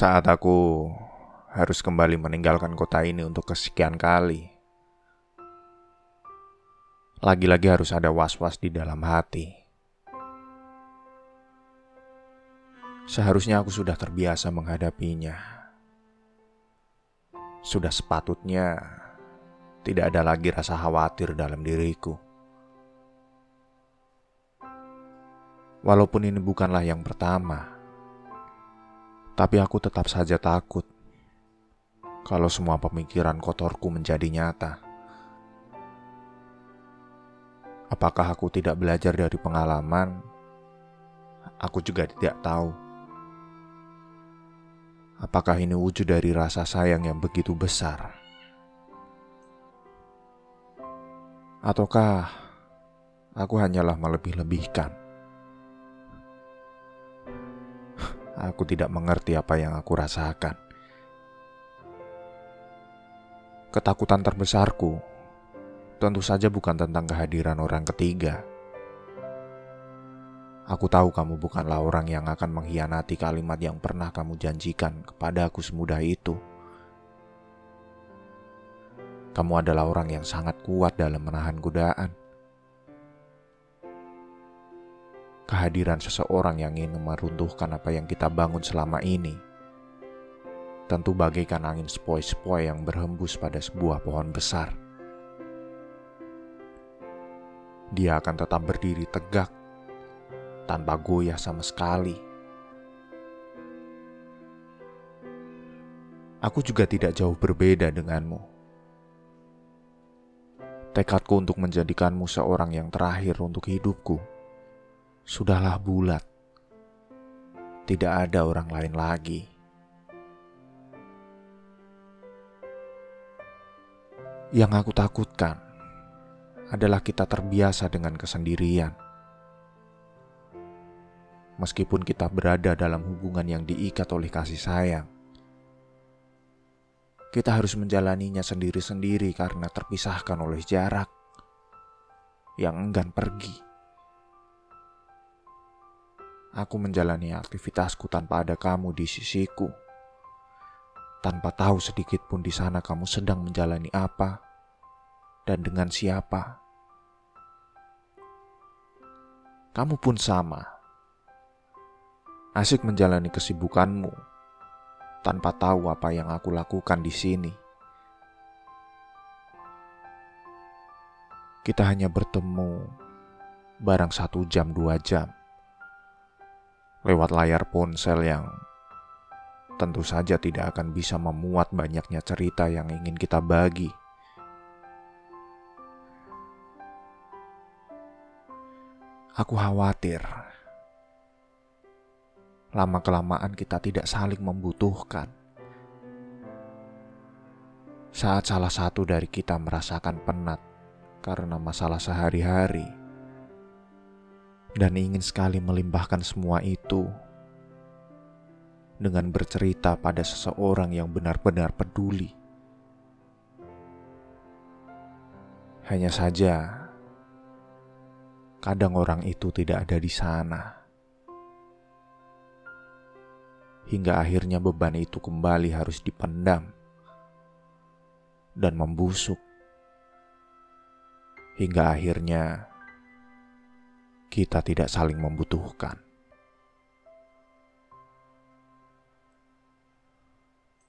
Saat aku harus kembali meninggalkan kota ini untuk kesekian kali, lagi-lagi harus ada was-was di dalam hati. Seharusnya aku sudah terbiasa menghadapinya. Sudah sepatutnya tidak ada lagi rasa khawatir dalam diriku. Walaupun ini bukanlah yang pertama, tapi aku tetap saja takut kalau semua pemikiran kotorku menjadi nyata. Apakah aku tidak belajar dari pengalaman? Aku juga tidak tahu. Apakah ini wujud dari rasa sayang yang begitu besar? Ataukah aku hanyalah melebih-lebihkan? Aku tidak mengerti apa yang aku rasakan. Ketakutan terbesarku tentu saja bukan tentang kehadiran orang ketiga Aku tahu kamu bukanlah orang yang akan mengkhianati kalimat yang pernah kamu janjikan kepada aku semudah itu. Kamu adalah orang yang sangat kuat dalam menahan godaan. Kehadiran seseorang yang ingin meruntuhkan apa yang kita bangun selama ini tentu bagaikan angin sepoi-sepoi yang berhembus pada sebuah pohon besar. Dia akan tetap berdiri tegak tanpa goyah sama sekali. Aku juga tidak jauh berbeda denganmu. Tekadku untuk menjadikanmu seorang yang terakhir untuk hidupku sudahlah bulat. Tidak ada orang lain lagi. Yang aku takutkan adalah kita terbiasa dengan kesendirian meskipun kita berada dalam hubungan yang diikat oleh kasih sayang. Kita harus menjalaninya sendiri-sendiri karena terpisahkan oleh jarak yang enggan pergi. Aku menjalani aktivitasku tanpa ada kamu di sisiku, tanpa tahu sedikit pun di sana kamu sedang menjalani apa dan dengan siapa. Kamu pun sama Asik menjalani kesibukanmu tanpa tahu apa yang aku lakukan di sini. Kita hanya bertemu barang satu jam dua jam lewat layar ponsel yang tentu saja tidak akan bisa memuat banyaknya cerita yang ingin kita bagi. Aku khawatir lama-kelamaan kita tidak saling membutuhkan. Saat salah satu dari kita merasakan penat karena masalah sehari-hari dan ingin sekali melimpahkan semua itu dengan bercerita pada seseorang yang benar-benar peduli. Hanya saja, kadang orang itu tidak ada di sana hingga akhirnya beban itu kembali harus dipendam dan membusuk, hingga akhirnya kita tidak saling membutuhkan.